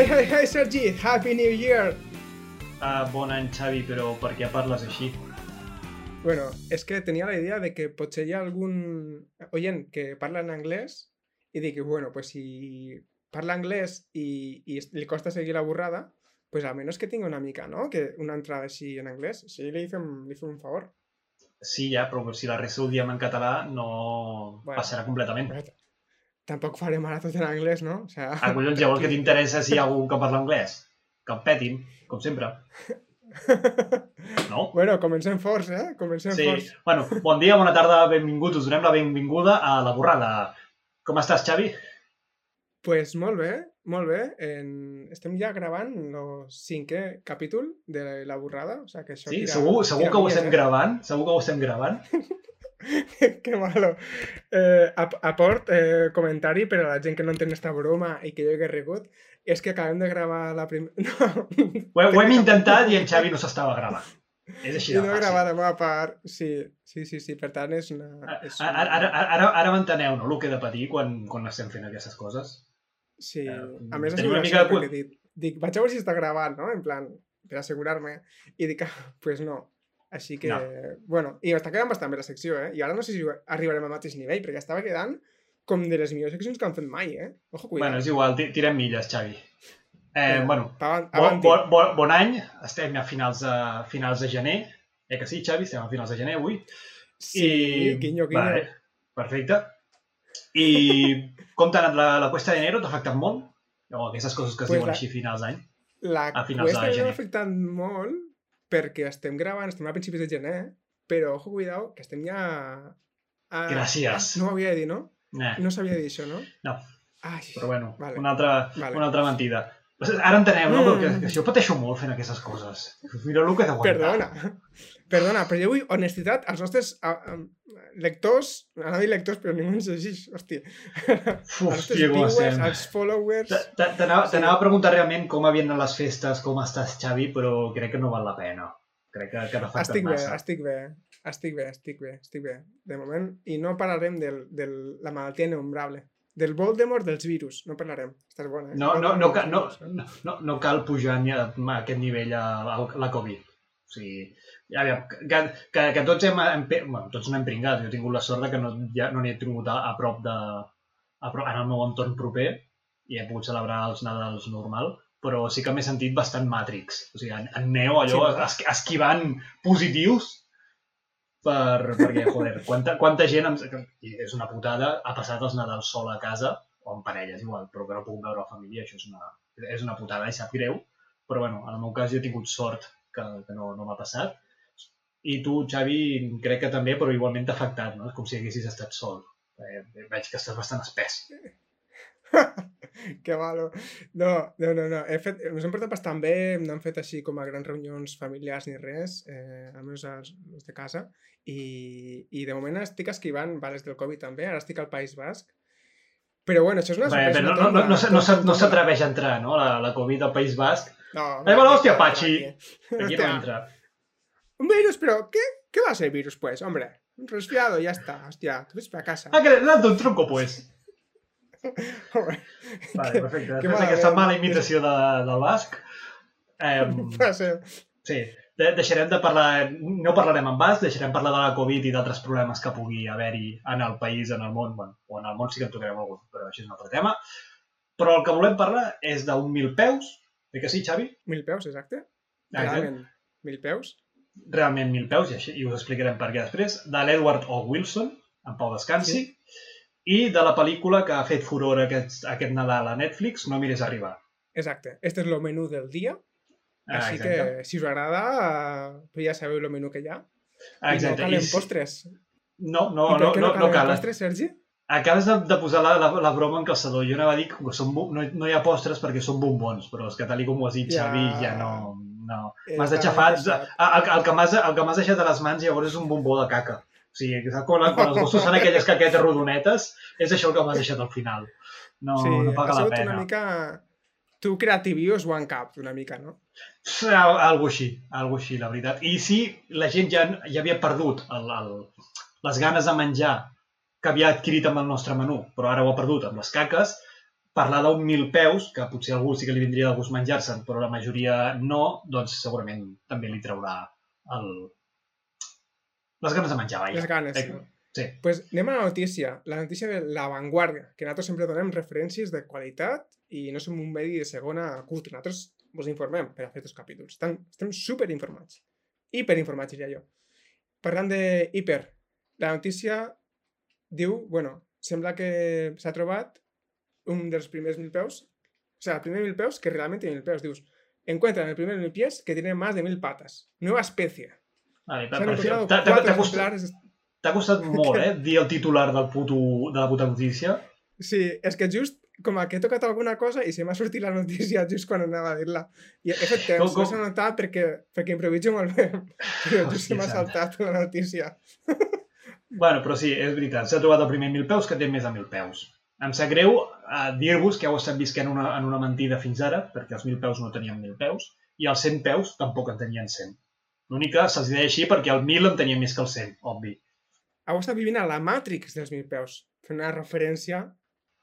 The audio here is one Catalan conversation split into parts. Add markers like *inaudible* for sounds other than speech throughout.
Hey, hey, hey, Sergi! Happy New Year! Ah, bon any, Xavi, però per què parles així? Bueno, és que tenia la idea de que potser hi ha algun oient que parla en anglès i dic, bueno, pues si parla anglès i, i li costa seguir la burrada, pues almenys que tingui una mica, ¿no? Que una entrada així en anglès. Així li fem, li fem un favor. Sí, ja, però si la resta ho diem en català no Bueno. passarà completament. Però Tampoc farem ara tot en anglès, no? O sea, Ah, collons, llavors que t'interessa si hi ha algú que parla anglès? Que el petin, com sempre. *laughs* No? bueno, comencem forts, eh? Comencem Sí. forts. Bueno, bon dia, bona tarda, benvinguts. Us donem la benvinguda a La Borrada. Com estàs, Xavi? Pues molt bé, molt bé. En... Estem ja gravant el cinquè capítol de La Borrada. O sea, que això Sí, tira, segur, segur tira que ho estem eh? gravant? Segur que ho estem gravant? *laughs* *laughs* que malo. Eh, ap aport, eh, comentari per a la gent que no entén esta broma i que jo he rigut, és que acabem de gravar la primera... *laughs* No, Ho, ho hem intentat i en Xavi no s'estava gravant. És així de no fàcil. gravat la meva part. Sí, sí, sí, sí. Per tant, és una... És una... Ara, ara, ara, ara, m'enteneu, no?, el que he de patir quan, quan estem fent aquestes coses. Sí, eh, a més sigut una mica de dic, dic, vaig a veure si està gravant, no? En plan, per assegurar-me. I dic, ah, pues no. Així que, No. bueno, i està quedant bastant bé la secció, eh? I ara no sé si arribarem al mateix nivell, perquè estava quedant com de les millors seccions que han fet mai, eh? Ojo, cuidado. Bueno, és igual, ti- tirem milles, Xavi. Eh, bueno, bon, bon, bon, bon any, estem a finals de, finals de gener, eh que sí, Xavi? Estem a finals de gener avui. Sí, guinyo, guinyo. Vale, perfecte. I com t'ha anat la, la cuesta d'enero? T'ha afectat molt? O aquestes coses que es Pues diuen la- així finals d'any? La a finals cuesta de de gener. m'ha afectat molt perquè estem gravant, estem a principis de gener, però, ojo, cuidado, que estem ja... A... Gràcies. No ho havia de dir, no? Eh, No sabia dir això, no? No. Ai, però bueno, Vale. una, altra, Vale. una altra mentida. Ara enteneu, no? Mm. Que, que jo pateixo molt fent aquestes coses. Mira el que he d'aguantar. Perdona, perdona, però jo vull honestitat als nostres a, a, lectors, anava a dir lectors, però ningú ens llegeix, hòstia. Als tio, com viewers, als followers... T'anava Sí. a preguntar realment com havien anat les festes, com estàs, Xavi, però crec que no val la pena. Crec que, que t'ha afectat Estic bé, massa. estic bé, estic bé, estic bé, estic bé, de moment. I no parlarem de del, la malaltia innombrable. Del Voldemort dels virus, no parlarem. Estàs bona, eh? No, no, no, no, eh? no, no cal pujar ni a, a aquest nivell a, a la Covid. O sigui, aviam, que, que, que tots hem, hem, bueno, tots no hem pringat. Jo he tingut la sort de que no, ja no he tingut a, a prop de... A prop, en el meu entorn proper i he pogut celebrar els Nadals normal, però sí que m'he sentit bastant Matrix. O sigui, en, en Neo allò, Sí, es, esquivant positius per, perquè, joder, quanta, quanta gent, em, és una putada, ha passat els Nadals sol a casa, o en parelles igual, però que no puc veure la família, això és una, és una putada i sap greu, però bueno, en el meu cas jo he tingut sort que, que no, no m'ha passat, i tu, Xavi, crec que també, però igualment t'ha afectat, no? Com si haguessis estat sol. Eh, veig que estàs bastant espès. que malo. No, no, no, no. He fet, ens hem portat bastant bé, no hem fet així com a grans reunions familiars ni res, eh, almenys els, els de casa, i, i de moment estic esquivant vales del Covid també, ara estic al País Basc, però bueno, això és una sorpresa. bé, no, no, no, no, no, no s'atreveix a entrar, no? La, la Covid al País Basc. No, Eh, bueno, hòstia, Pachi. Aquí. No entra. Un virus, pero ¿qué? ¿Qué va a ser virus, pues? Hombre, un resfriado, ya está. Hostia, tú ves para casa. Ah, que l'he donat un truco, pues. *laughs* Vale, perfecte. Després d'aquesta mala imitació de, del basc, eh, *laughs* sí, de, deixarem de parlar, no parlarem en basc, deixarem parlar de la Covid i d'altres problemes que pugui haver-hi en el país, en el món, bueno, o en el món sí que en tocarem algun, però això és un altre tema. Però el que volem parlar és d'un mil peus, oi que sí, Xavi? Mil peus, exacte. Realment, mil peus. Realment mil peus, i, així, i us explicarem per què després, de l'Edward O. Wilson, en Pau Descansi, i de la pel·lícula que ha fet furor aquest, aquest Nadal a Netflix, No mires arribar. Exacte. Este es lo menú del dia. Ah, Així exacte. que, si us agrada, pues ja sabeu el menú que hi ha. Ah, I no exacte. calen I postres. No, no, no, què no, no calen cal. postres, Sergi? Acabes de, de posar la, la, la broma en calçador. Jo anava a dir que són, no, no hi ha postres perquè són bombons, però és que tal com ho has dit, Ja. Xavi, ja no... no. Eh, M'has aixafat. passat. El, el, que m'has deixat a les mans llavors és un bombó de caca. O sigui, quan, quan els gossos fan aquelles caquetes rodonetes? És això el que m'has deixat al final. No, sí, no paga la pena. una mica... Tu creativius one cap, una mica, no? Al- Algo així, algo així, la veritat. I sí, la gent ja, ja havia perdut el, el, les ganes de menjar que havia adquirit amb el nostre menú, però ara ho ha perdut amb les caques, parlar d'un mil peus, que potser algú sí que li vindria de gust menjar-se'n, però la majoria no, doncs segurament també li traurà el... les ganes de menjar, vaja. Les ganes, Eh, sí. Sí. pues anem a la notícia. La notícia de La Vanguardia, que nosaltres sempre donem referències de qualitat i no som un medi de segona culte. Nosaltres vos informem per a fer els capítols. Estem, estem super informats. Hiperinformats, diria jo. Parlant de hiper, la notícia diu, bueno, sembla que s'ha trobat un dels primers mil peus, o sea, el primer mil peus que realment té mil peus. Dius, encuentran el primer mil pies que tiene más de mil patas. Nueva especie. Vale, per, per, t'ha costat, *laughs* molt, eh, dir el titular del puto, de la puta notícia. Sí, és que just com que he tocat alguna cosa i se m'ha sortit la notícia just quan anava a dir-la. I he fet temps, Com- com- no s'ha notat perquè, perquè improviso molt bé, *laughs* però just se m'ha saltat la notícia. Bueno, però sí, és veritat. S'ha trobat el primer mil peus que té més de mil peus. Em sap greu eh, dir-vos que heu estat visquent una, en una mentida fins ara, perquè els mil peus no tenien mil peus, i els 100 peus tampoc en tenien 100. L'únic que se'ls deia així perquè el 1000 en tenia més que el 100, obvi. Heu estat vivint a la Matrix dels mil peus, fent una referència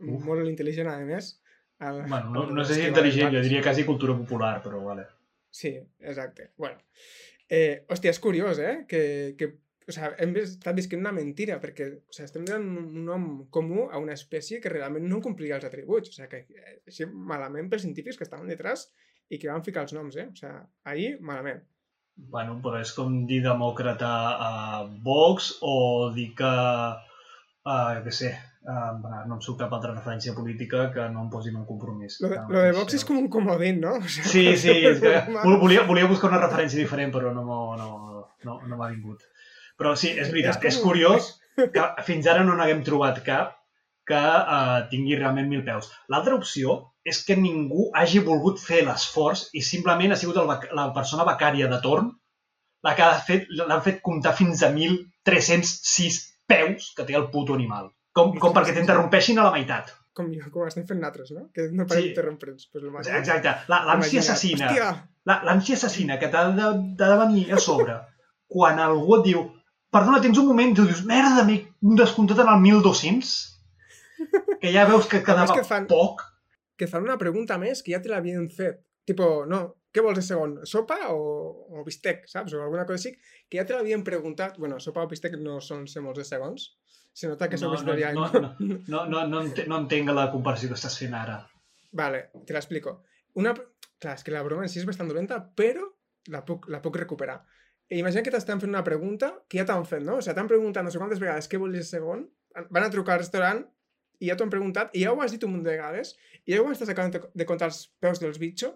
Uf. molt intel·ligent, a més. Al, Bueno, no, no *laughs* sé si intel·ligent, jo diria quasi cultura popular, però vale. Sí, exacte. Bueno. Eh, hòstia, és curiós, eh? Que, que o sea, hem estat visquent una mentira, perquè o sea, estem donant un nom comú a una espècie que realment no complia els atributs. O sea, que eh, així malament pels científics que estaven detrás i que van ficar els noms, eh? O sea, ahir, malament. Bueno, però és com dir demòcrata a Vox o dir que, uh, què sé, uh, no em surt cap altra referència política que no em posin un compromís. Lo de, lo de Vox és com un comodín, no? O sea, Sí, sí, és que *laughs* volia, volia buscar una referència diferent, però no, no, no, no m'ha vingut. Però sí, és veritat, És és, com- curiós que fins ara no n'haguem trobat cap que uh, tingui realment mil peus. L'altra opció és que ningú hagi volgut fer l'esforç i simplement ha sigut el, la persona becària de torn la que ha fet, l'han fet comptar fins a 1.306 peus que té el puto animal. Com, com perquè t'interrompeixin a la meitat. Com, com estem fent nosaltres, no? Que no parem Sí. d'interrompre'ns. Pues. Exacte. La- L'ànsia assassina. L'ànsia assassina que t'ha de, de venir a sobre quan algú et diu perdona, tens un moment, i tu dius, merda, m'he descomptat en el 1200? Que ja veus que *laughs* quedava que fan- poc. que fan una pregunta més que ja te l'havien fet. Tipo, no, què vols de segon? Sopa o, o bistec, saps? O alguna cosa així, que ja te l'havien preguntat. Bueno, sopa o bistec no són sèmols de segons. Se nota que sou No, no, vegetarià. no, no, no, no, no, ente- no entenc la comparació que estàs fent ara. Vale, te l'explico. Una... Clar, és que la broma en si és bastant dolenta, però la puc, la puc recuperar. Imagina que t'estan fent una pregunta que ja t'han fet, no? O sigui, t'han preguntat no sé quantes vegades què vols de segon, van a trucar al restaurant i ja t'ho han preguntat, i ja ho has dit un munt de vegades, i ja quan estàs acabant de- comptar els peus dels bitxos,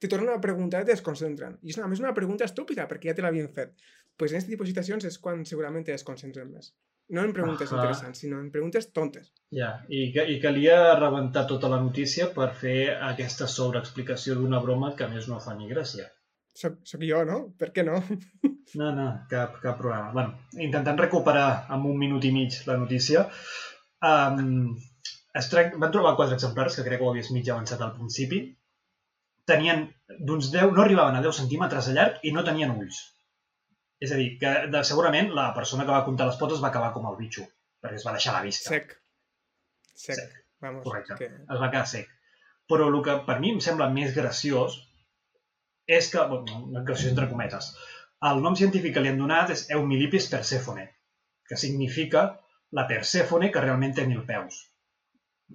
te tornen a preguntar i te desconcentren. I és una, més una pregunta estúpida, perquè ja te l'havien fet. pues en aquest tipus de situacions és quan segurament te desconcentren més. No en preguntes Ahà. interessants, sinó en preguntes tontes. Ja, i, que, i calia rebentar tota la notícia per fer aquesta sobreexplicació d'una broma que a més no fa ni gràcia. Soc, soc jo, no? Per què no? *laughs* No, no, cap, cap problema. bueno, intentant recuperar en un minut i mig la notícia, um, es van trobar quatre exemplars, que crec que ho havies mig avançat al principi. Tenien d'uns 10, no arribaven a 10 centímetres de llarg i no tenien ulls. És a dir, que de, segurament la persona que va comptar les potes va acabar com el bitxo, perquè es va deixar la vista. Sec. Sec. Sec. Vamos, Correcte. que... es va quedar sec. Però el que per mi em sembla més graciós és que, bueno, graciós entre cometes, el nom científic que li han donat és Eumilipis persephone, que significa la Persèfone que realment té mil peus.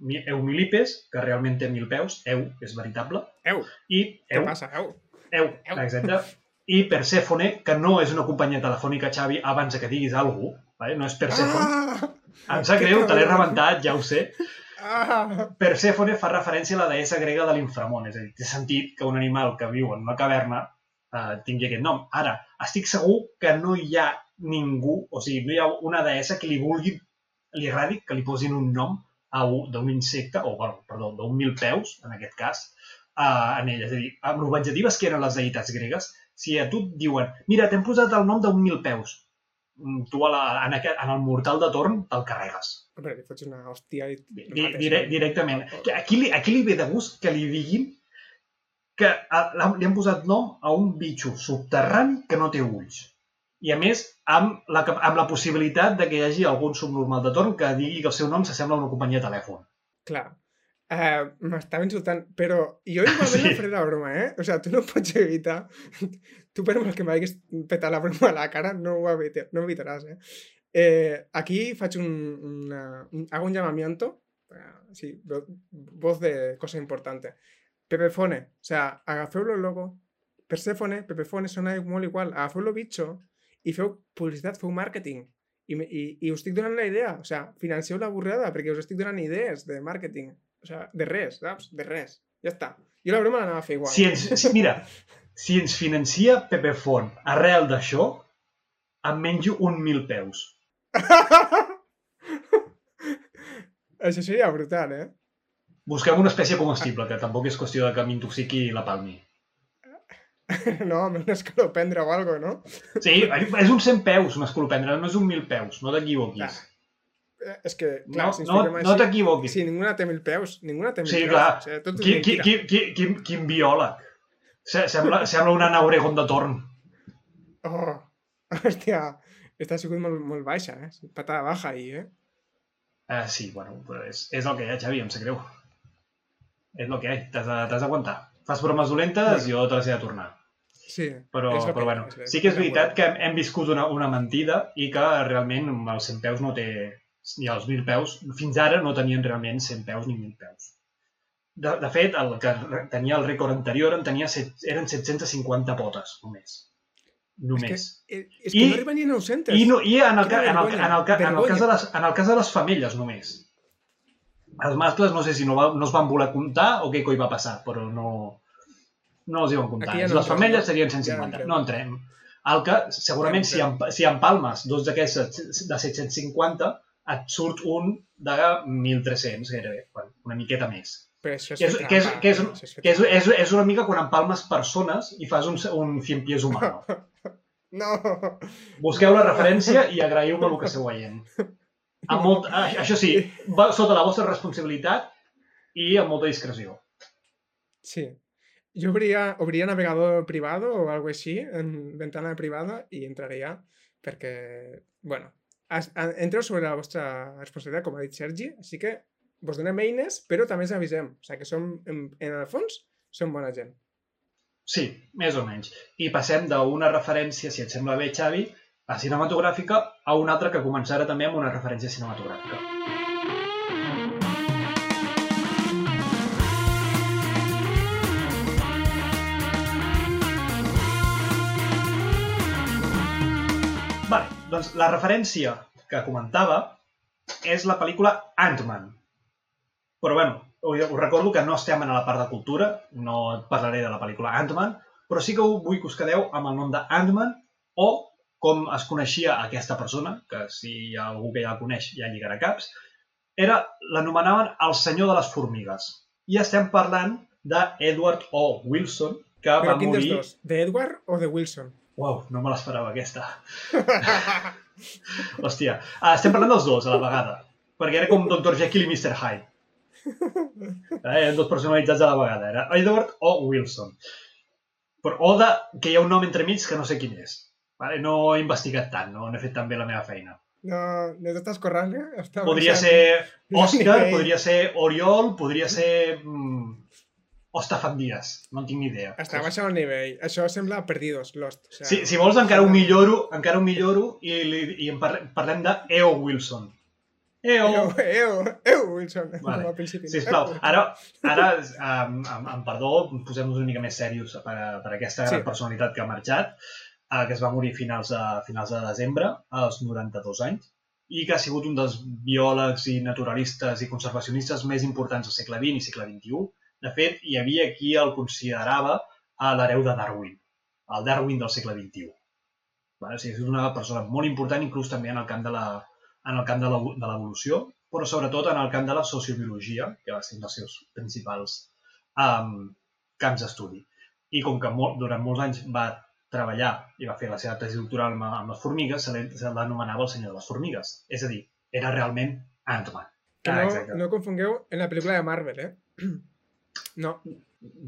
Mi- Eumilipes, que realment té mil peus, Eu, és veritable, Eu, i què Eu, passa? Eu. Eu, Eu. exacte, i Persèfone, que no és una companyia telefònica, Xavi, abans que diguis alguna cosa, vale? no és Persèfone. Ah! Em sap que greu, te l'he rebentat, ja ho sé, Ah! Persèfone fa referència a la deessa grega de l'inframón, és a dir, té sentit que un animal que viu en una caverna eh, tingui aquest nom. Ara, estic segur que no hi ha ningú, o sigui, no hi ha una deessa que li vulgui, li agradi que li posin un nom a un- d'un insecte, o, bueno, perdó, d'un mil peus, en aquest cas, eh, en ella. És a dir, amb l'objectives que eren les deïtats gregues, si a tu et diuen, mira, t'hem posat el nom d'un mil peus, mm, tu a la, en, aquest, en el mortal de torn te'l carregues. Hombre, li fots una hòstia i... Di- dire, no? directament. Que Aquí li, aquí li ve de gust que li diguin que a- li han posat nom a un bitxo subterrani que no té ulls. I a més, amb la, amb la possibilitat de que hi hagi algun subnormal de torn que digui que el seu nom s'assembla a una companyia de telèfon. Clar. Uh, M'estava insultant, però jo igualment Sí. no faré la broma, eh? O sigui, tu no pots evitar... Tu per molt que m'haguis petat la broma a la cara, no ho, evite, no ho evitaràs, eh? eh? Aquí faig un, una, un... Hago un llamamiento, uh, sí, vo- voz de cosa importante. Pepefone, o sea, agafeu el logo, Persephone, Pepefone, sona molt igual, agafeu el bitxo i feu publicitat, feu màrqueting. I, i, I us estic donant la idea, o sea, financeu la burrada perquè us estic donant idees de màrqueting. O sea, de res, saps? De res. Ja està. Jo la broma l'anava a fer igual. Si ens, si, mira, si ens financia Pepe Font arrel d'això, em menjo un mil peus. *laughs* Això seria brutal, eh? Busquem una espècie comestible, que tampoc és qüestió de que m'intoxiqui la palmi. *laughs* No, amb un escalopendre o algo, no? Sí, és un 100 peus, un escolopendre, no és un mil peus, no t'equivoquis. Eh, És que, clar, No, si ens no, fiquem no així... t'equivoquis. Sí, ninguna té mil peus. Ninguna té mil Sí, peus. clar. O sigui, tot és Quin, quin, mentira. quin, quin, quin, quin biòleg. Se- Sembla, sembla una Ana Obregón de torn. Oh, *laughs* hòstia. Ha sigut molt, molt baixa, eh? Patada baja ahí, eh? Uh, sí, bueno, però és, és el que hi ha, Xavi, em sap greu. És el que hi ha, t'has d'aguantar. Fas bromes dolentes, Bueno. jo te les he de tornar. Sí. Però, és el però bueno, és, sí que és veritat que hem, hem viscut una, una mentida i que realment els 100 peus no té... ni els 1.000 peus, fins ara no tenien realment 100 peus ni 1.000 peus. De, de fet, el que tenia el rècord anterior en tenia set, eren 750 potes, només. Només. És que, eh, és que I- no arriba ni a 900. I, no, i en, el, ca- en, el, en, el, en, el vergonya. cas de les, en el cas de les femelles només. Els mascles no sé si no, va, no es van voler comptar o què coi va passar, però no, no els hi van comptar. Ja no les femelles no? serien Ja no 150. entrem. no entrem. El que, segurament, Ja si, no en, si en palmes dos d'aquests de 750, et surt un de 1.300, gairebé, bueno, una miqueta més. Però això és, Que és, que és, que és, és que és, trampa. és, és una mica quan empalmes persones i fas un, un 100 pies humano. *laughs* No! Busqueu la referència i agraïu-me el que esteu veient. *laughs* Amb molt, ah, això sí, va sota la vostra responsabilitat i amb molta discreció. Sí. Jo obria, obria navegador privado o algo així, en ventana privada, i entraria perquè, bueno, entreu sobre la vostra responsabilitat, com ha dit Sergi, així que vos donem eines, però també ens avisem. O sigui que som, en, en el fons, som bona gent. Sí, més o menys. I passem d'una referència, si et sembla bé, Xavi, a cinematogràfica, a una altra que començarà també amb una referència cinematogràfica. Vale, doncs la referència que comentava és la pel·lícula Ant-Man. Però bueno, us recordo que no estem en la part de cultura, no parlaré de la pel·lícula Ant-Man, però sí que vull que us quedeu amb el nom de Ant-Man o com es coneixia aquesta persona, que si hi ha algú que ja la coneix ja lligarà caps, era l'anomenaven el senyor de les formigues. I estem parlant d'Edward O. Wilson, que Però va quin dels dos? De Edward o de Wilson? Uau, no me l'esperava aquesta. *laughs* Hòstia, ah, estem parlant dels dos a la vegada, perquè era com Dr. Jekyll i Mr. Hyde. Eh, eren dos personalitzats a la vegada, era Edward o Wilson. Però o de, que hi ha un nom entremig que no sé quin és. Vale? No he investigat tant, no, no he fet tan bé la meva feina. No, no t'estàs corrent, eh? Està Podria ser Òscar, podria ser Oriol, podria ser... Mm, Ostafat Díaz, no en tinc ni idea. Està baixant el nivell. Això sembla Perdidos, Lost. O sigui, Si, si vols encara ho milloro, encara ho milloro i, i en parlem, parlem de E.O. Wilson. E.O. Eu, eu, eu, Wilson. Vale. Al principi. Sisplau, ara, ara amb, amb, amb perdó, posem-nos una mica més serios per, a- per aquesta Sí. gran personalitat que ha marxat, eh, que es va morir a finals de, finals de desembre, als 92 anys, i que ha sigut un dels biòlegs i naturalistes i conservacionistes més importants del segle XX i segle XXI. De fet, hi havia qui el considerava a l'hereu de Darwin, el Darwin del segle XXI. Vale? O sigui, és una persona molt important, inclús també en el camp de la, en el camp de l'evolució, però sobretot en el camp de la sociobiologia, que va ser un dels seus principals um, camps d'estudi. I com que molt, durant molts anys va treballar i va fer la seva tesi doctoral amb, amb les formigues, se l'anomenava el senyor de les formigues. És a dir, era realment Ant-Man. Que Ah, no, exacte. no confongueu en la pel·lícula de Marvel, eh? *clears throat* No,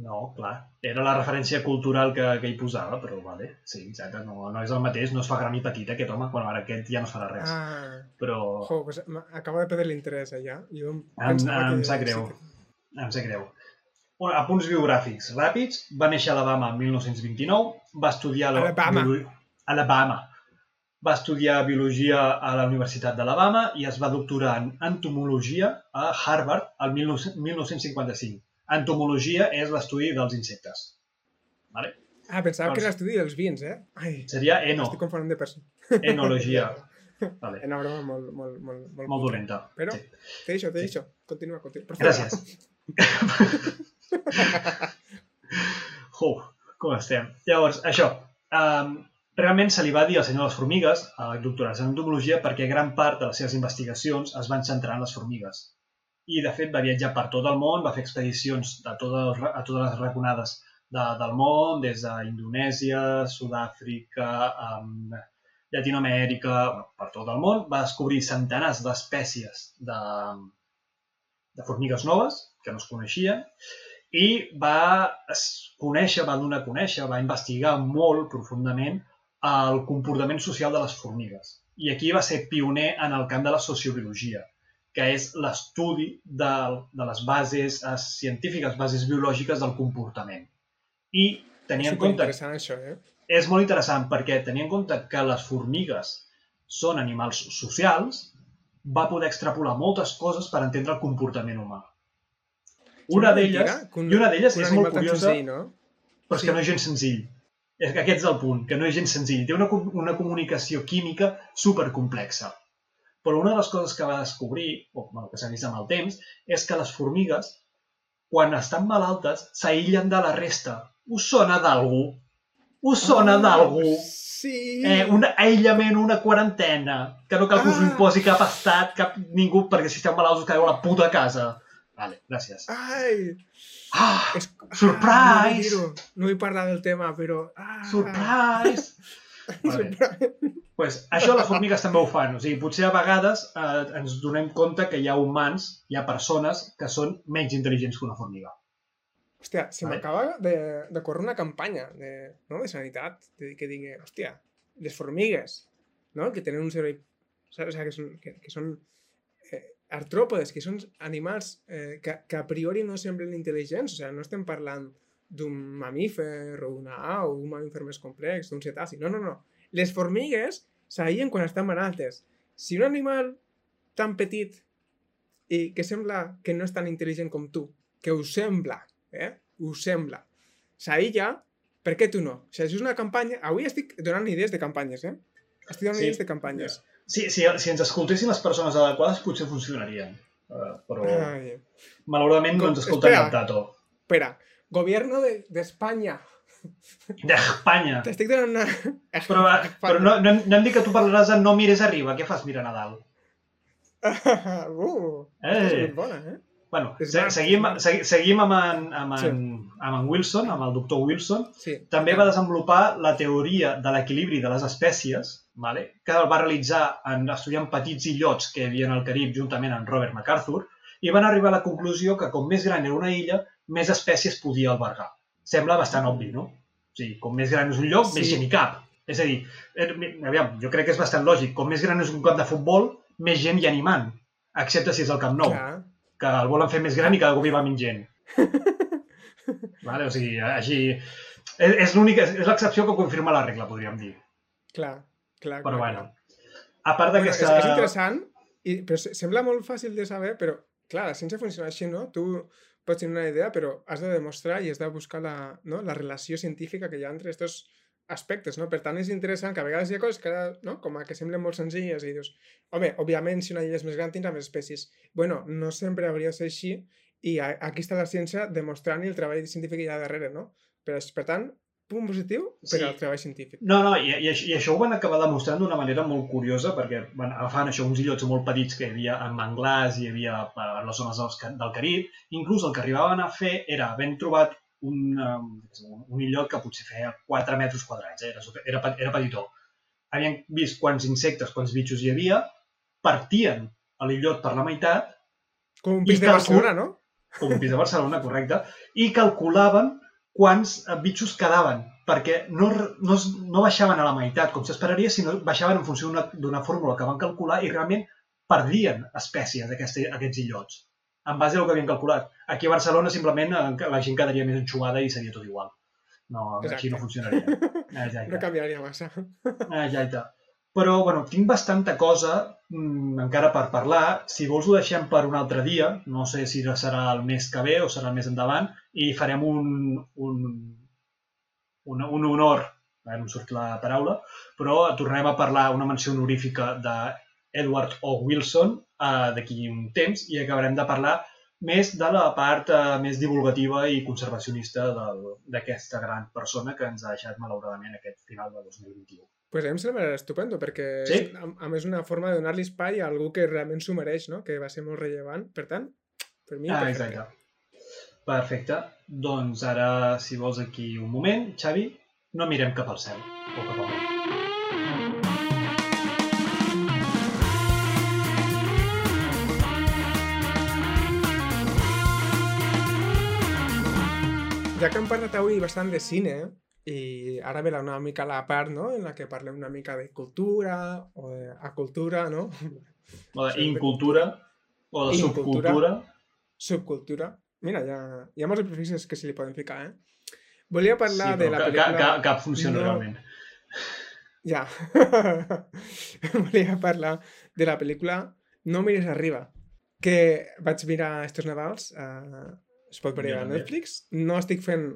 No, clar. Era la referència cultural que, que hi posava, però vale. Sí, exacte. No, no és el mateix, no es fa gran i petit aquest home. Bueno, ara aquest ja no es farà res. ah, Però jo, pues, acabo de perdre l'interès allà. Jo em, pensava em que sap greu. sí em sap greu. Un, a punts biogràfics ràpids, va néixer a Alabama el 1929, va estudiar... la- Alabama. biolo- Alabama. Va estudiar biologia a la Universitat d'Alabama i es va doctorar en entomologia a Harvard el 19 1955. Entomologia és l'estudi dels insectes. Vale? Ah, pensava que Doncs- era l'estudi dels vins, eh? Ai, Seria eno, estic confonent de persona. enologia. *laughs* Vale. Una broma molt, molt, molt, molt, Molt dolenta. Però, Sí. T'he dit, t'he dit. Continua, continua. Per favor. Gràcies. *laughs* Uf, com estem? Llavors, això. Um, realment se li va dir al senyor de les formigues, a doctorar en entomologia, perquè gran part de les seves investigacions es van centrar en les formigues. I, de fet, va viatjar per tot el món, va fer expedicions de totes, a totes les raconades de, del món, des d'Indonèsia, Sud-àfrica, um, Llatinoamèrica, per tot el món. Va descobrir centenars d'espècies de, de formigues noves que no es coneixien i va conèixer, va donar a conèixer, va investigar molt profundament el comportament social de les formigues. I aquí va ser pioner en el camp de la sociobiologia, que és l'estudi de, de les bases eh, científiques, bases biològiques del comportament. I tenir en compte interessant això, eh? és molt interessant perquè tenint en compte que les formigues són animals socials, va poder extrapolar moltes coses per entendre el comportament humà. Una d'elles, i una d'elles és molt curiosa, senzill, no? però és Sí. que no és gens senzill. És que aquest és el punt, que no és gens senzill. Té una, una comunicació química supercomplexa. Però una de les coses que va descobrir, o bueno, que s'ha vist amb el temps, és que les formigues, quan estan malaltes, s'aïllen de la resta. Us sona d'algú? Us sona Ah, d'algú? Sí! eh, un aïllament, una quarantena, que no cal que us Ah. imposi cap estat, cap ningú, perquè si esteu malalts us quedeu a la puta casa. Vale, gràcies. Ai! Ah, És... Surprise! Ah, no, no vull parlar del tema, però... Ah, surprise! *laughs* Vale. Surprise! pues, això les formigues també ho fan. O sigui, potser a vegades eh, ens donem compte que hi ha humans, hi ha persones que són menys intel·ligents que una formiga. Hòstia, se Vale. m'acaba de, de córrer una campanya de, no, de sanitat de, que digui, hòstia, les formigues, no? que tenen un cervell? O sigui, que són, que, que són artròpodes, que són animals eh, que, que a priori no semblen intel·ligents, o sigui, no estem parlant d'un mamífer o una au, un mamífer més complex, d'un cetaci, no, no, no. Les formigues s'aïllen quan estan malaltes. Si un animal tan petit i que sembla que no és tan intel·ligent com tu, que ho sembla, eh? Ho sembla. S'aïlla, per què tu no? O sigui, és una campanya... Avui estic donant idees de campanyes, eh? Estic donant Sí. idees de campanyes. Si, si, si ens escoltessin les persones adequades potser funcionarien. Uh, però Ai. malauradament no ens escolten espera. tato. Espera, gobierno de, de España. D'Espanya. T'estic donant una... Però, *laughs* però no, no, no hem dit que tu parlaràs de no mires arriba. Què fas mirant a dalt? *laughs* uh, és Eh. molt bona, eh? Bueno, se, seguim, segui- seguim amb en, amb, en, Sí. amb en Wilson, amb el doctor Wilson. Sí. També va desenvolupar la teoria de l'equilibri de les espècies, vale? que el va realitzar en, estudiant petits illots que hi havia al Carib juntament amb Robert MacArthur, i van arribar a la conclusió que com més gran era una illa, més espècies podia albergar. Sembla bastant obvi, no? O sigui, com més gran és un lloc, Sí. més gent hi cap. És a dir, eh, aviam, jo crec que és bastant lògic. Com més gran és un camp de futbol, més gent hi animant. Excepte si és el Camp Nou Clar. Que el volen fer més gran i cada cop hi va menys gent. *laughs* vale? O sigui, així... És, és l'única, és l'excepció que confirma la regla, podríem dir. Clar, clar. Però clar, bueno, clar. a part Bueno, és, d'aquesta... és interessant, i, però se- sembla molt fàcil de saber, però clar, la ciència funciona així, no? Tu pots tenir una idea, però has de demostrar i has de buscar la, no? la relació científica que hi ha entre aquests aspectes, no? Per tant, és interessant que a vegades hi ha coses que, ara, no? com a que semblen molt senzilles i dius, home, òbviament, si una illa és més gran tindrà més espècies. Bueno, no sempre hauria de ser així i aquí està la ciència demostrant i el treball científic que hi ha darrere, no? Per, per tant, punt positiu per Sí. al treball científic. No, no, i, i, això- i això ho van acabar demostrant d'una manera molt curiosa perquè van agafant això uns illots molt petits que hi havia en manglars, hi havia a les zones dels, ca- del Carib, inclús el que arribaven a fer era havent trobat un, um, un illot que potser feia 4 metres quadrats, eh? era, super- era, era petitó. Havien vist quants insectes, quants bitxos hi havia, partien a l'illot per la meitat, Com un pis de Barcelona, no? com un pis de Barcelona, correcte, i calculaven quants eh, bitxos quedaven, perquè no, no, no baixaven a la meitat, com s'esperaria, sinó baixaven en funció d'una- fórmula que van calcular i realment perdien espècies d'aquesta- aquests illots. En base al que havien calculat. Aquí a Barcelona simplement eh, la gent quedaria més enxugada i seria tot igual. No, Exacte. aquí no funcionaria. *laughs* Exacte. No canviaria massa. Exacte. Però, bueno, tinc bastanta cosa mm, encara per parlar. Si vols ho deixem per un altre dia. No sé si serà el mes que ve o serà el més endavant. I farem un, un, un, un honor, ara no em surt la paraula, però tornarem a parlar una menció honorífica de Edward O. Wilson eh, d'aquí un temps i acabarem de parlar més de la part eh, més divulgativa i conservacionista d'aquesta gran persona que ens ha deixat malauradament aquest final de 2021. Pues a mi em sembla estupendo, perquè Sí? és, a, a més una forma de donar-li espai a algú que realment s'ho mereix, no? que va ser molt rellevant. Per tant, per mi... Ah, perfecte. exacte. Perfecte. Doncs ara, si vols aquí un moment, Xavi, no mirem cap al cel o cap al mar. Ja que hem parlat avui bastant de cine, i ara ve la- una mica la part no? en la que parlem una mica de cultura o de acultura, no? O de incultura o de Incultura. subcultura. subcultura. Mira, hi ha, hi ha molts prefixes que se li poden ficar, eh? Volia parlar sí, de la pel·lícula... ca- ca- cap funciona no- realment. Ja. *laughs* Volia parlar de la pel·lícula No mires arriba, que vaig mirar estos Nadals, uh, es pot veure a. Netflix. No estic fent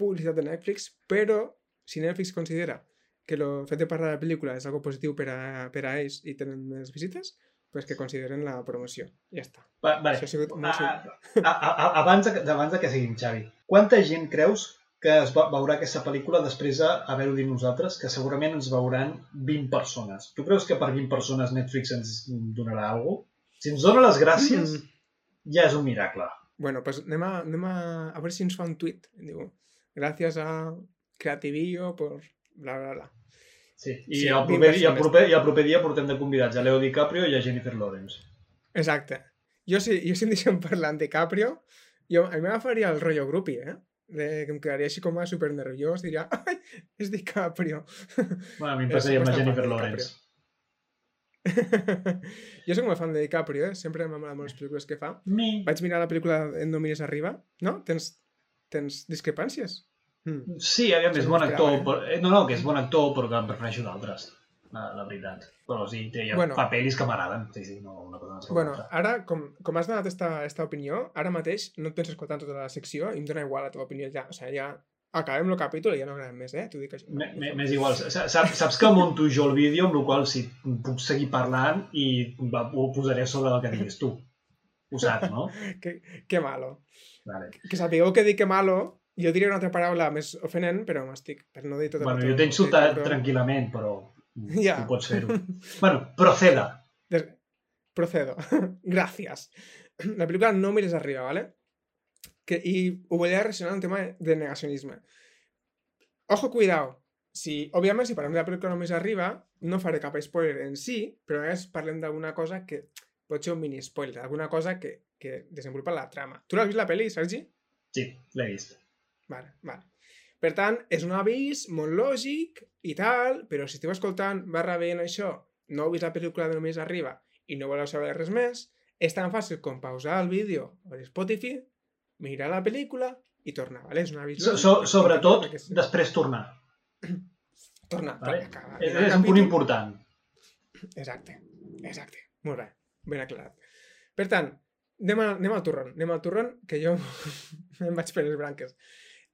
publicitat de Netflix, però si Netflix considera que el fet de parlar de la pel·lícula és algo positiu per a, per a ells i tenen més visites, pues que consideren la promoció. Ja està. Va, vale. Això ha sigut A, molt... a, a, a, abans, de, abans de que seguim, Xavi, quanta gent creus que es va, veurà aquesta pel·lícula després d'haver-ho dit nosaltres, que segurament ens veuran 20 persones. Tu creus que per 20 persones Netflix ens donarà alguna cosa? Si ens dona les gràcies, Mm. ja és un miracle. Bueno, pues anem a, anem a, a veure si ens fa un tuit. Diu, gràcies a Creativillo por bla, bla, bla. Sí. I, Sí, el 20 proper, i, el proper, I el proper dia portem de convidats a Leo DiCaprio i a Jennifer Lawrence. Exacte. Jo si, jo si em deixen parlar en DiCaprio, jo, a mi m'agafaria el rotllo grupi, eh? De, que em quedaria així com a super nerviós, diria, ai, és DiCaprio. Bueno, a mi em *laughs* passaria amb Jennifer Lawrence. *laughs* jo soc molt fan de DiCaprio, eh? Sempre m'ha agradat molt les pel·lícules que fa. Mi. Vaig mirar la pel·lícula En no mires arriba, no? Tens, tens discrepàncies? Mm. Sí, aviam, és bon actor. esperava, Però, eh, no, no, que és bon actor, però que en prefereixo d'altres. La, la veritat. Però sí, té, Bueno. papelis que m'agraden. Sí, sí, no, una cosa no Bueno, ara, com, com has donat esta, esta opinió, ara mateix no et penso escoltar tota la secció i em dona igual la teva opinió ja. O sigui, ja acabem el capítol i ja no agradem més, eh? T'ho dic així. M'és igual. Sa- Saps, saps que munto jo el vídeo, amb la qual sí, puc seguir parlant i ho posaré sobre el que diguis tu. Ho saps, no? *laughs* Que, que malo. Vale. Que sapigueu que dic que malo, jo diré una altra paraula més ofenent, però m'estic, per no dir tot el Bueno, jo t'he insultat que- tranquil·lament, però *laughs* Ja. tu pots fer-ho. Bueno, proceda. Des... Procedo. *laughs* Gracias. La pel·lícula no mires arriba, ¿vale? Que, I ho volia relacionar amb un tema de negacionisme. Ojo, cuidado. Si, òbviament, si parlem de la pel·lícula no mires arriba, no faré cap spoiler en si, però a parlem d'alguna cosa que pot ser un mini spoiler, alguna cosa que, que desenvolupa la trama. Tu l'has vist la pel·li, Sergi? Sí, l'he vist. Vale, vale. Per tant, és un avís molt lògic i tal, però si esteu escoltant barra veient això, no heu vist la pel·lícula de Només Arriba i no voleu saber res més, és tan fàcil com pausar el vídeo a Spotify, mirar la pel·lícula i tornar, vale? És un avís So, so, sobretot, perquè sí. després tornar. *clears throat* Tornar, Vale? tornar. És, mirar el és un punt important. Exacte, exacte. Molt bé, ben aclarat. Per tant, anem, a, anem al turron, anem al turron, que jo *laughs* em vaig per les branques.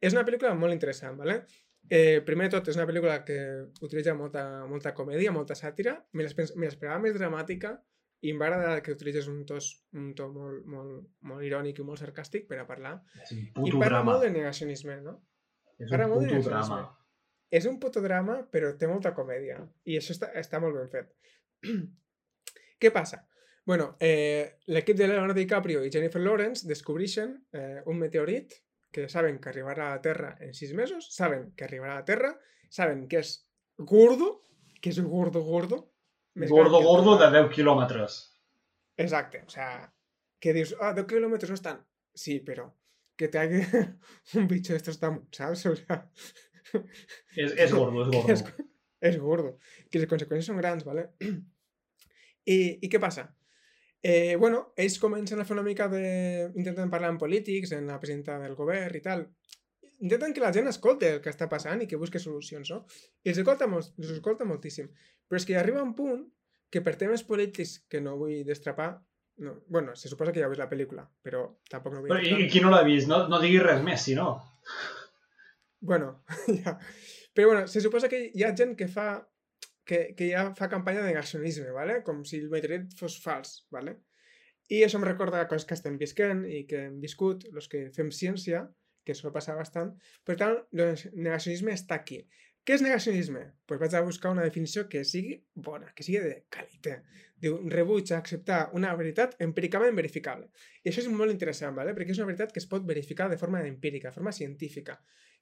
És una pel·lícula molt interessant, ¿vale? Eh, primer de tot, és una pel·lícula que utilitza molta, molta comèdia, molta sàtira. Me l'esperava més dramàtica i em va agradar que utilitzes un, tos, un to molt, molt, molt irònic i molt sarcàstic per a parlar. És un I parla drama. molt de negacionisme, no? És parla un puto drama. És un puto drama, però té molta comèdia. I això està, està molt ben fet. *clears throat* Què passa? Bueno, eh, l'equip de Leonardo DiCaprio i Jennifer Lawrence descobreixen eh, un meteorit que saben que arribarà a la Terra en sis mesos, saben que arribarà a la Terra, saben que és gordo, que és gordo, gordo. Més Gordo, gordo de teu- 10 quilòmetres. Exacte, o sea, que dius, ah, 10 kilómetros no están. Sí, pero que te haga *laughs* un bicho de estos tan, ¿sabes? *laughs* O sea, és gordo, que gordo. és gordo. Que les conseqüències són grans, ¿vale? I, I què passa? Eh, bueno, ells comencen a fer una mica de... Intenten parlar amb polítics, en la presidenta del govern i tal. Intenten que la gent escolti el que està passant i que busque solucions, no? I els escolta, molt, els escolta moltíssim. Però és que hi arriba un punt que per temes polítics que no vull destrapar, no, bueno, se suposa que ja vist la pel·lícula, però tampoc no vull Però, i. I qui no l'ha vist? No, no diguis res més, si no. Bueno, *laughs* ja. Però bueno, se suposa que hi ha gent que fa que, que ja fa campanya de negacionisme, ¿vale? com si el meteorit fos fals. ¿vale? I això em recorda coses que estem visquent i que hem viscut, els que fem ciència, que sol passar bastant. Per tant, el negacionisme està aquí. Què és negacionisme? Pues vaig a buscar una definició que sigui bona, que sigui de qualitat. Diu, rebuig a acceptar una veritat empíricament verificable. I això és molt interessant, ¿vale? perquè és una veritat que es pot verificar de forma empírica, de forma científica.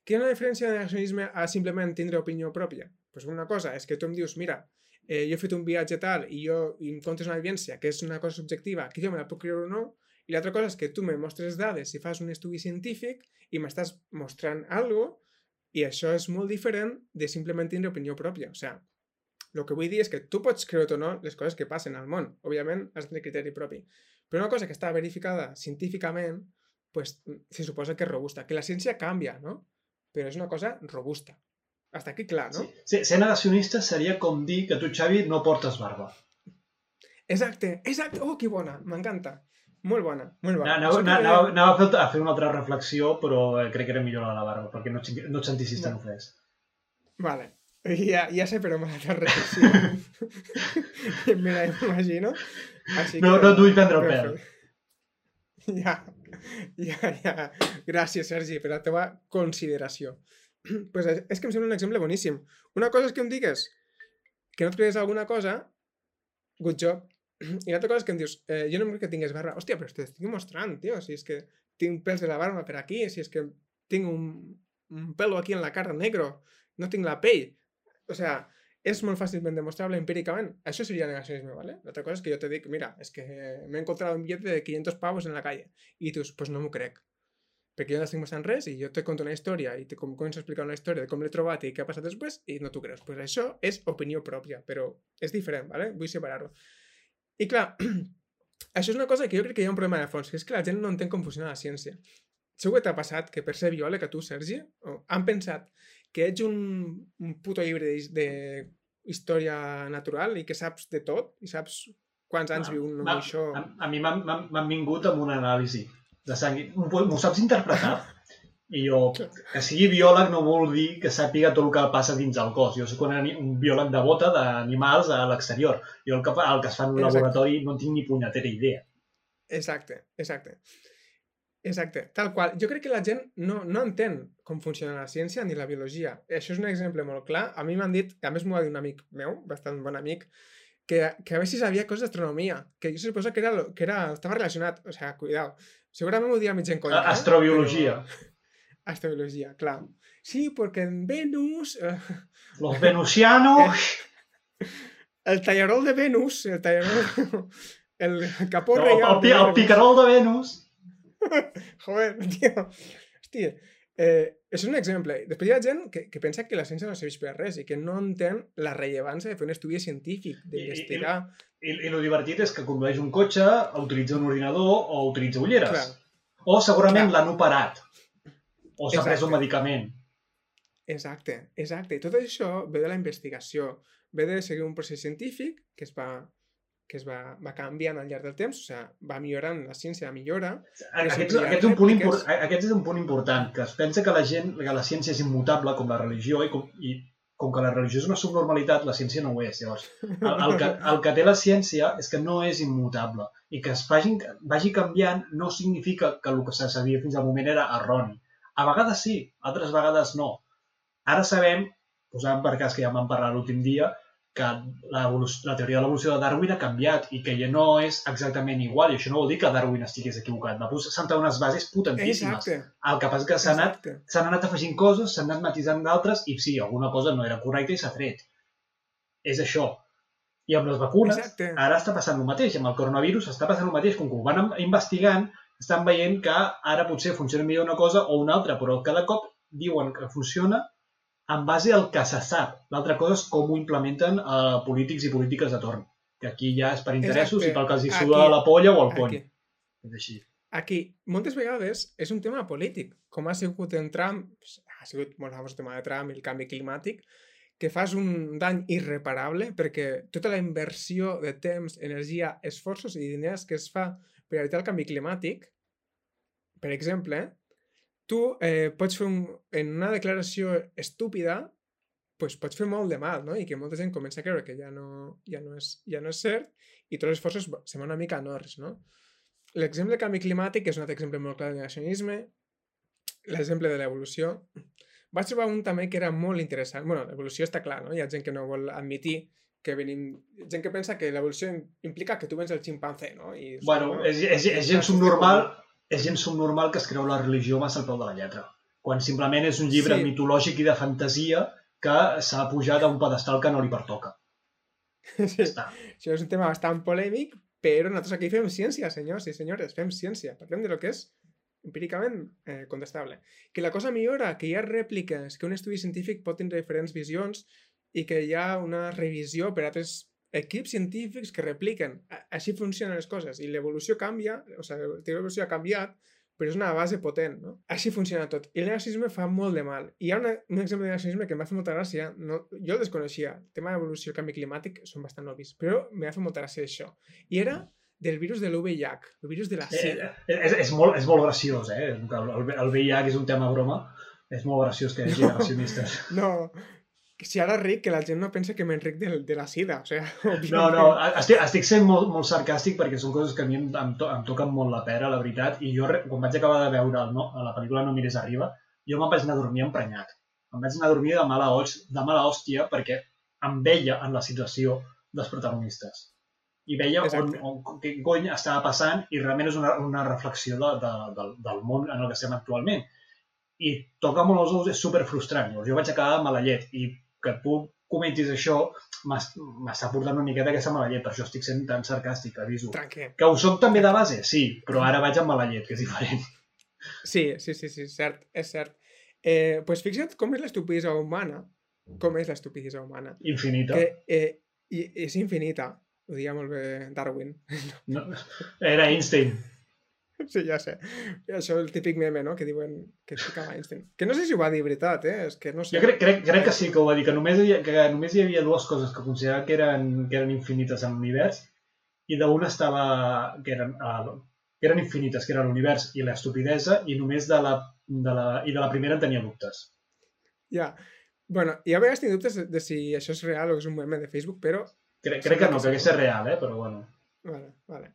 Què és la diferència de negacionisme a simplement tindre opinió pròpia? Pues una cosa és que tu em dius, mira, eh, jo he fet un viatge tal i jo i em comptes una evidència que és una cosa subjectiva, que jo me la puc creure o no, i l'altra cosa és que tu me mostres dades i fas un estudi científic i m'estàs mostrant algo i això és molt diferent de simplement tindre opinió pròpia. O sigui, el que vull dir és que tu pots creure o no les coses que passen al món. Òbviament, has de criteri propi. Però una cosa que està verificada científicament, pues, se suposa que és robusta. Que la ciència canvia, no? Però és una cosa robusta. Hasta aquí clar, no? Sí. sí. Ser negacionista seria com dir que tu, Xavi, no portes barba. Exacte, exacte. Oh, que bona, m'encanta. Molt bona, molt bona. Anava, anava, anava a, fer, a fer una altra reflexio, però eh, crec que era millor la de la barba, perquè no, no et sentissis tan No. ofès. Vale. Ja, ja sé per on va la teva reflexió. *laughs* Me la imagino. Així No, que... no et vull prendre el pèl. Ja, ja, ja. Gràcies, Sergi, per la teva consideració. *clears throat* pues és, és que em sembla un exemple boníssim. Una cosa és que em digues que no et creus alguna cosa, good job. I l'altra cosa és que em dius, eh, no em crec que tingués barba. Hòstia, però t'estic mostrant, tio. Si és que tinc pèls de la barba per aquí, si és que tinc un, un pelo aquí en la cara negro, no tinc la pell. O sea, és molt fàcilment demostrable empíricament. Això seria negacionisme, ¿vale? L'altra cosa és que jo te dic, mira, és que m'he encontrado un billete de 500 pavos en la calle. I tu dius, pues no m'ho crec. Perquè jo no estic mostrant res i jo te conto una història i te com començo a explicar una història de com l'he trobat i què ha passat després i no t'ho creus. Pues això és opinió pròpia, però és diferent, ¿vale? Vull separar-ho. I clar, *clears throat* això és una cosa que jo crec que hi ha un problema de fons, que és que la gent no entén com funciona la ciència. Segur que t'ha passat que per ser biòleg a tu, Sergi, o han pensat que ets un, un puto llibre de, de història natural i que saps de tot i saps quants anys viu un Va, moixó. a, a mi m'han- vingut amb una anàlisi de sang. m'ho saps interpretar? *laughs* I jo, que sigui biòleg no vol dir que sàpiga tot el que passa dins el cos. Jo soc un, un biòleg de bota d'animals a l'exterior. Jo el que, el que es fa en un Exacte. laboratori no en tinc ni punyetera idea. Exacte, exacte. Exacte, tal qual. Jo crec que la gent no, no entén com funciona la ciència ni la biologia. Això és un exemple molt clar. A mi m'han dit, a més m'ho va dir un amic meu, bastant bon amic, que, que a veure si sabia coses d'astronomia, que jo suposo que, era, que era, estava relacionat. O sigui, cuidao. Segurament ho dia mig en eh? Astrobiologia. Però... Astrobiologia, clar. Sí, perquè en Venus... Eh, Los venusianos... *laughs* el tallarol de Venus, el tallarol... *laughs* El capó reial... el, el picarol de Venus. *laughs* Joder, tio. Hòstia, eh, és un exemple. Després hi ha gent que, que pensa que la ciència no serveix per res i que no entén la rellevància de fer un estudi científic, d'investigar. I, I el divertit és que condueix un cotxe, utilitza un ordinador o utilitza ulleres. Clar. O segurament l'han operat. O s'ha pres un medicament. Exacte, exacte. I tot això ve de la investigació, ve de seguir un procés científic que es va que es va, va canviant al llarg del temps, o sigui, va millorant, la ciència millora. Aquest, aquest, és un punt impor, aquest és un punt important, que es pensa que la gent, que la ciència és immutable com la religió i com, i com que la religió és una subnormalitat, la ciència no ho és. Llavors, el, el, que, *laughs* el que té la ciència és que no és immutable i que es vagi, vagi canviant no significa que el que se sabia fins al moment era erroni. A vegades sí, altres vegades no. Ara sabem, posant per cas que ja vam parlar l'últim dia, que la teoria de l'evolució de Darwin ha canviat i que ja no és exactament igual. I això no vol dir que Darwin estigués equivocat. Va posar sentar unes bases potentíssimes. Exacte. El que passa és que s'han anat, anat afegint coses, s'han anat matisant d'altres i sí, alguna cosa no era correcta i s'ha tret. És això. I amb les vacunes, Exacte. ara està passant el mateix. Amb el coronavirus està passant el mateix. Com que ho van investigant, estan veient que ara potser funciona millor una cosa o una altra, però cada cop diuen que funciona en base al que se sap. L'altra cosa és com ho implementen eh, polítics i polítiques de torn. Que aquí ja és per interessos Exacte. i pel que els hi Aquí- suda la polla o el pony. Aquí, És així. aquí, moltes vegades és un tema polític, com ha sigut en Trump, ha sigut molt famós el tema de Trump i el canvi climàtic, que fas un dany irreparable perquè tota la inversió de temps, energia, esforços i diners que es fa per evitar el canvi climàtic, per exemple, tu eh, pots fer un, en una declaració estúpida pues pots fer molt de mal, no? I que molta gent comença a creure que ja no, ja no, és, ja no és cert i tots els esforços va- se'n van una mica a nors, no? L'exemple de canvi climàtic és un altre exemple molt clar de negacionisme, l'exemple de l'evolució. Vaig trobar un també que era molt interessant. bueno, l'evolució està clar, no? Hi ha gent que no vol admitir que venim... Gent que pensa que l'evolució im- implica que tu vens el ximpanzé, no? I, Bueno, "No, és, és, és gent subnormal, és gent subnormal que es creu la religió massa al peu de la lletra. Quan simplement és un llibre Sí. mitològic i de fantasia que s'ha pujat a un pedestal que no li pertoca. *laughs* Sí. Està. Això és un tema bastant polèmic, però nosaltres aquí fem ciència, senyors i senyores, fem ciència. Parlem de lo que és empíricament eh, contestable. Que la cosa millora, que hi ha rèpliques, que un estudi científic pot tenir diferents visions i que hi ha una revisió per altres equips científics que repliquen. Així funcionen les coses. I l'evolució canvia, o sigui, la teoria de l'evolució ha canviat, però és una base potent, no? Així funciona tot. I el negacionisme fa molt de mal. I hi ha una, un exemple de negacionisme que em va fer molta gràcia. No, jo el desconeixia. El tema d'evolució i canvi climàtic són bastant obvis, però em va fer molta gràcia això. I era del virus de l'UVIH, el virus de la Eh, sida. eh, és, és, molt, és molt graciós, eh? El, el, el VIH és un tema broma. És molt graciós que hi hagi No. negacionistes. No, si ara ric, que la gent no pensa que m'enric de, de la sida, o sigui... *laughs* No, no, estic, estic sent molt, molt sarcàstic perquè són coses que a mi em, em, to, em toquen molt la pera, la veritat, i jo, quan vaig acabar de veure el, no, la pel·lícula No mires arriba, jo me'n vaig anar a dormir emprenyat. Em vaig anar a dormir de mala, host, de mala hòstia perquè em veia en la situació dels protagonistes. I veia on, Exacte. on, què cony estava passant i realment és una, una reflexió de, de, del, del món en el que estem actualment. I tocar molt els ous és super frustrant. Llavors jo vaig acabar de mala llet i que tu comentis això m'es- m'està portant una miqueta aquesta mala llet, per això estic sent tan sarcàstic, aviso. Tranquil. Que ho soc també de base, sí, però ara vaig amb mala llet, que és diferent. Sí, sí, sí, sí, cert, és cert. Eh, pues fixa't com és l'estupidesa humana, com és l'estupidesa humana, Infinita. que eh, i, és infinita, ho deia molt bé Darwin. No, era Einstein. *laughs* Sí, ja sé. Això és el típic meme, no?, que diuen que ficava Einstein. Que no sé si ho va dir veritat, eh? És que no sé. Jo crec, crec, crec que sí que ho va dir, que només, hi, que només hi havia dues coses que considerava que eren, que eren infinites en l'univers i d'una estava... que eren, uh, que eren infinites, que era l'univers i l'estupidesa, i només de la, de la, i de la primera en tenia dubtes. Ja. Bueno, i a vegades tinc dubtes de, de si això és real o és un meme de Facebook, però... Crec, crec que no, que hagués ser real, eh? però bueno. Vale, vale.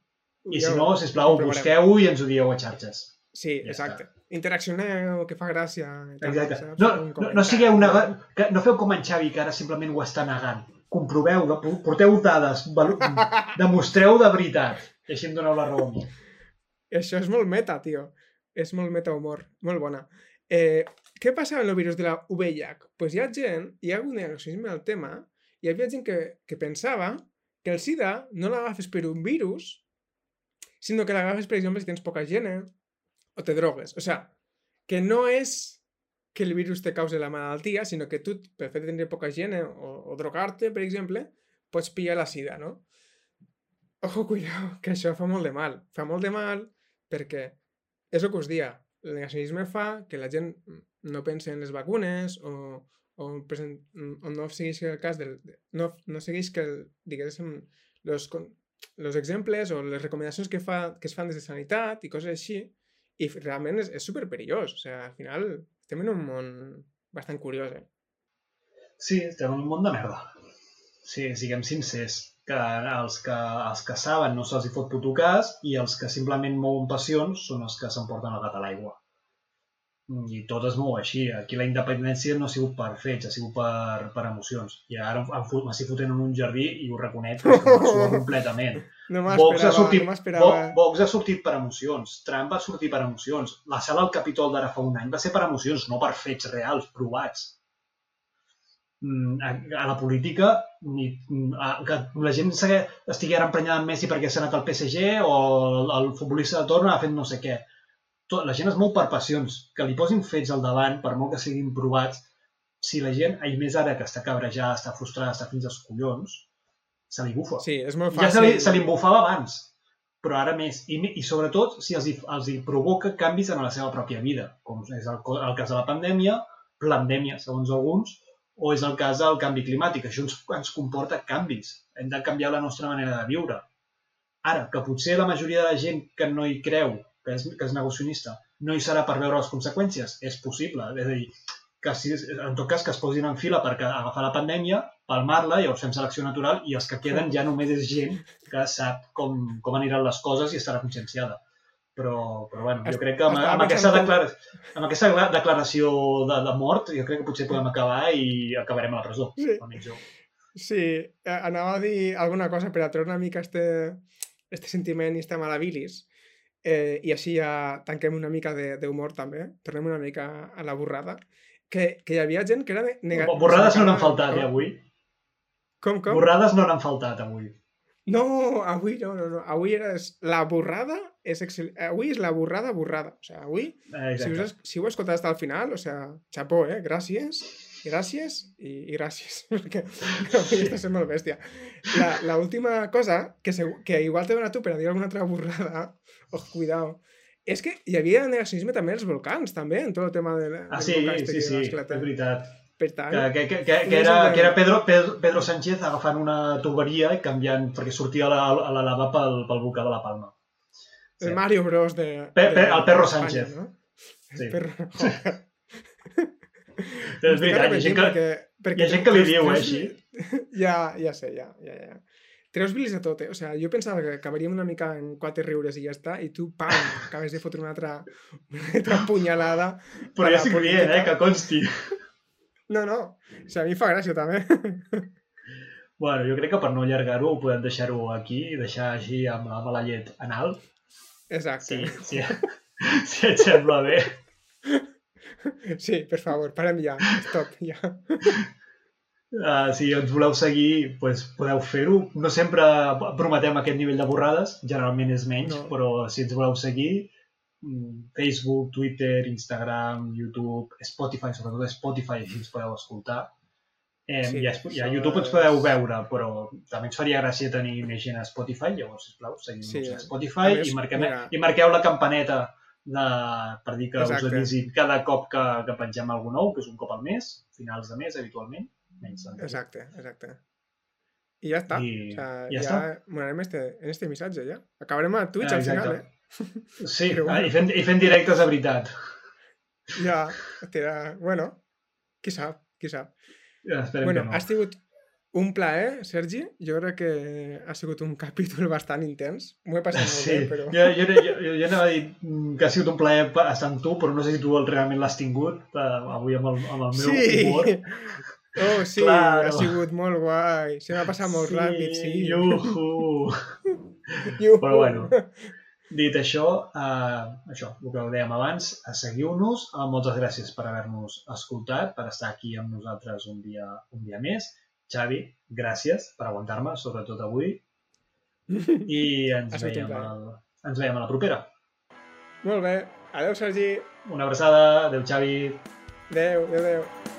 I si no, sisplau, busqueu-ho i ens ho dieu a xarxes. Sí, Ja exacte. Interaccioneu, que fa gràcia. tal, Exacte. saps? No, no, no sigueu nega... que no feu com en Xavi, que ara simplement ho està negant. Comproveu, porteu dades, valu- *laughs* demostreu de veritat. I així em doneu la raó a. Això és molt meta, tio. És molt meta humor. Molt bona. Eh, què passa amb el virus de la VIH? Pues hi ha gent, hi ha un negacionisme al tema, hi havia gent que, que pensava que el SIDA no l'agafes per un virus, sinó que l'agafes, per exemple, si tens poca higiene o te drogues. O sigui, que no és que el virus te cause la malaltia, sinó que tu, per fet de tenir poca higiene o, o drogar-te, per exemple, pots pillar la sida, no? Ojo, *laughs* cuidao, que això fa molt de mal. Fa molt de mal perquè és el que us dia. El negacionisme fa que la gent no pensi en les vacunes o, o, presen- o no segueix el cas del... No, no segueix que, diguéssim, los, los exemples o les recomanacions que, fa, que es fan des de sanitat i coses així i realment és, és super perillós. O sigui, al final estem en un món bastant curiós, eh? Sí, estem en un món de merda. Sí, siguem sincers. Que els que, els que saben no se'ls hi fot puto cas i els que simplement mouen passions són els que s'emporten el gat a l'aigua. I tot es mou així. Aquí la independència no ha sigut per fets, ha sigut per, per emocions. I ara m'estic fotent en un jardí i ho reconec m'ho completament. *laughs* No Vox ha, m'esperava, sortit, no m'esperava. Vox ha sortit per emocions, Trump va sortir per emocions, la sala al Capitol d'ara fa un any va ser per emocions, no per fets reals, provats. Mm, A, a la política, ni, a, que la gent estigui ara emprenyada amb Messi perquè s'ha anat al PSG o el, el futbolista de torn ha fet no sé què. Tot, la gent es mou per passions. Que li posin fets al davant, per molt que siguin provats, si la gent, i més ara que està cabrejada, està frustrada, està fins als collons, se li bufa. Sí, és molt Ja fàcil. se li, se li embufava abans, però ara més. I, I sobretot si els, els hi provoca canvis en la seva pròpia vida, com és el, el cas de la pandèmia, pandèmia, segons alguns, o és el cas del canvi climàtic. Això ens, ens comporta canvis. Hem de canviar la nostra manera de viure. Ara, que potser la majoria de la gent que no hi creu, que és, que és negacionista, no hi serà per veure les conseqüències, és possible. És a dir, que si, en tot cas que es posin en fila per agafar la pandèmia, palmar-la, llavors fem selecció natural i els que queden ja només és gent que sap com, com aniran les coses i estarà conscienciada. Però, però bueno, jo crec que amb, amb, aquesta, pensant com- declara, amb aquesta declaració de, de mort jo crec que potser podem acabar i acabarem a la presó. Sí. almenys jo. Sí, eh, anava a dir alguna cosa per a treure una mica este, este sentiment i esta mala bilis. Eh, I així ja tanquem una mica de- d'humor també. Tornem una mica a la borrada. Que, que hi havia gent que era... ne- Nega... Borrades no n'han faltat, eh, avui. Com, com? Borrades no n'han faltat, avui. No, avui no, no, no. Avui era la borrada és excel... Avui és la borrada borrada. O sigui, avui, Eh, si, us, Exacte. si ho heu escoltat fins al final, o sigui, xapó, eh? Gràcies, gràcies i, i gràcies. *laughs* Perquè avui està sent molt bèstia. La, la última cosa, que, segu- que igual t'he donat tu per a dir alguna altra borrada, *laughs* oh, cuidao, és que hi havia negacionisme també als volcans, també, en tot el tema de, Ah, sí, sí, sí, va és veritat. Per tant, Que, que, que, que, Sí, era, el que era Pedro, Pedro, Pedro Sánchez agafant una tuberia i canviant, perquè sortia la, la lava pel, pel volcà de la Palma. el sí. Mario Bros de... De el perro Espanya, Sánchez. No? Sí. Perro... És veritat, hi ha gent que, perquè, perquè hi ha gent que li diu, eh, treus- així. *laughs* Ja, ja sé, ja, ja, ja. Treus bilis de tot, eh? O sigui, jo pensava que acabaríem una mica en quatre riures i ja està, i tu, pam, acabes de fotre una altra, una altra *laughs* punyalada. Però a ja estic dient, política. eh, que consti. No, no, o sigui, a mi fa gràcia també. *laughs* Bueno, jo crec que per no allargar-ho podem deixar-ho aquí i deixar així amb, amb la llet en alt. Exacte. Sí, sí. si et sembla bé. *laughs* Sí, per favor, parem ja. Stop, ja. Uh, *laughs* si ens voleu seguir, pues, podeu fer-ho. No sempre prometem aquest nivell de borrades, generalment és menys, No. però si ens voleu seguir, mm, Facebook, Twitter, Instagram, YouTube, Spotify, sobretot Spotify, així ens podeu escoltar. Eh, Sí, sí, i, a, a YouTube ens podeu veure, però també ens faria gràcia tenir més gent a Spotify, llavors, sisplau, seguim-nos Sí, a a Spotify més, i, marquem, mira. i marqueu la campaneta de, per dir que Exacte. us avisin cada cop que, que pengem alguna nou, que és un cop al mes, finals de mes, habitualment. Menys. Exacte, exacte. I ja està. I o sea, ja ja, està. este, en este missatge, ja. Acabarem a Twitch Ah, al final, eh? Sí, Però ah, bueno. i, fent, i fent directes de veritat. Ja, tira... Bueno, qui sap, qui sap. Esperem bueno, que no. Un plaer, Sergi. Jo crec que ha sigut un *laughs* capítol bastant intens. M'ho he passat molt Sí, bé, però... jo, jo, jo, jo, jo anava a dir mm, que ha sigut un plaer estar amb tu, però no sé si tu el- realment l'has tingut eh, avui amb el, amb el meu Sí! humor. *laughs* Oh, sí, Claro. ha sigut molt guai. Se m'ha passat molt ràpid, sí. Iuhu. Iuhu. *laughs* Però bueno, dit això, eh, això, el que dèiem abans, seguiu-nos. Eh, moltes gràcies per haver-nos escoltat, per estar aquí amb nosaltres un dia, un dia més. Xavi, gràcies per aguantar-me, sobretot avui. *laughs* I ens veiem, al, ens veiem a la propera. Molt bé. Adéu, Sergi. Una abraçada, adeu Xavi. Adéu, adéu, adéu.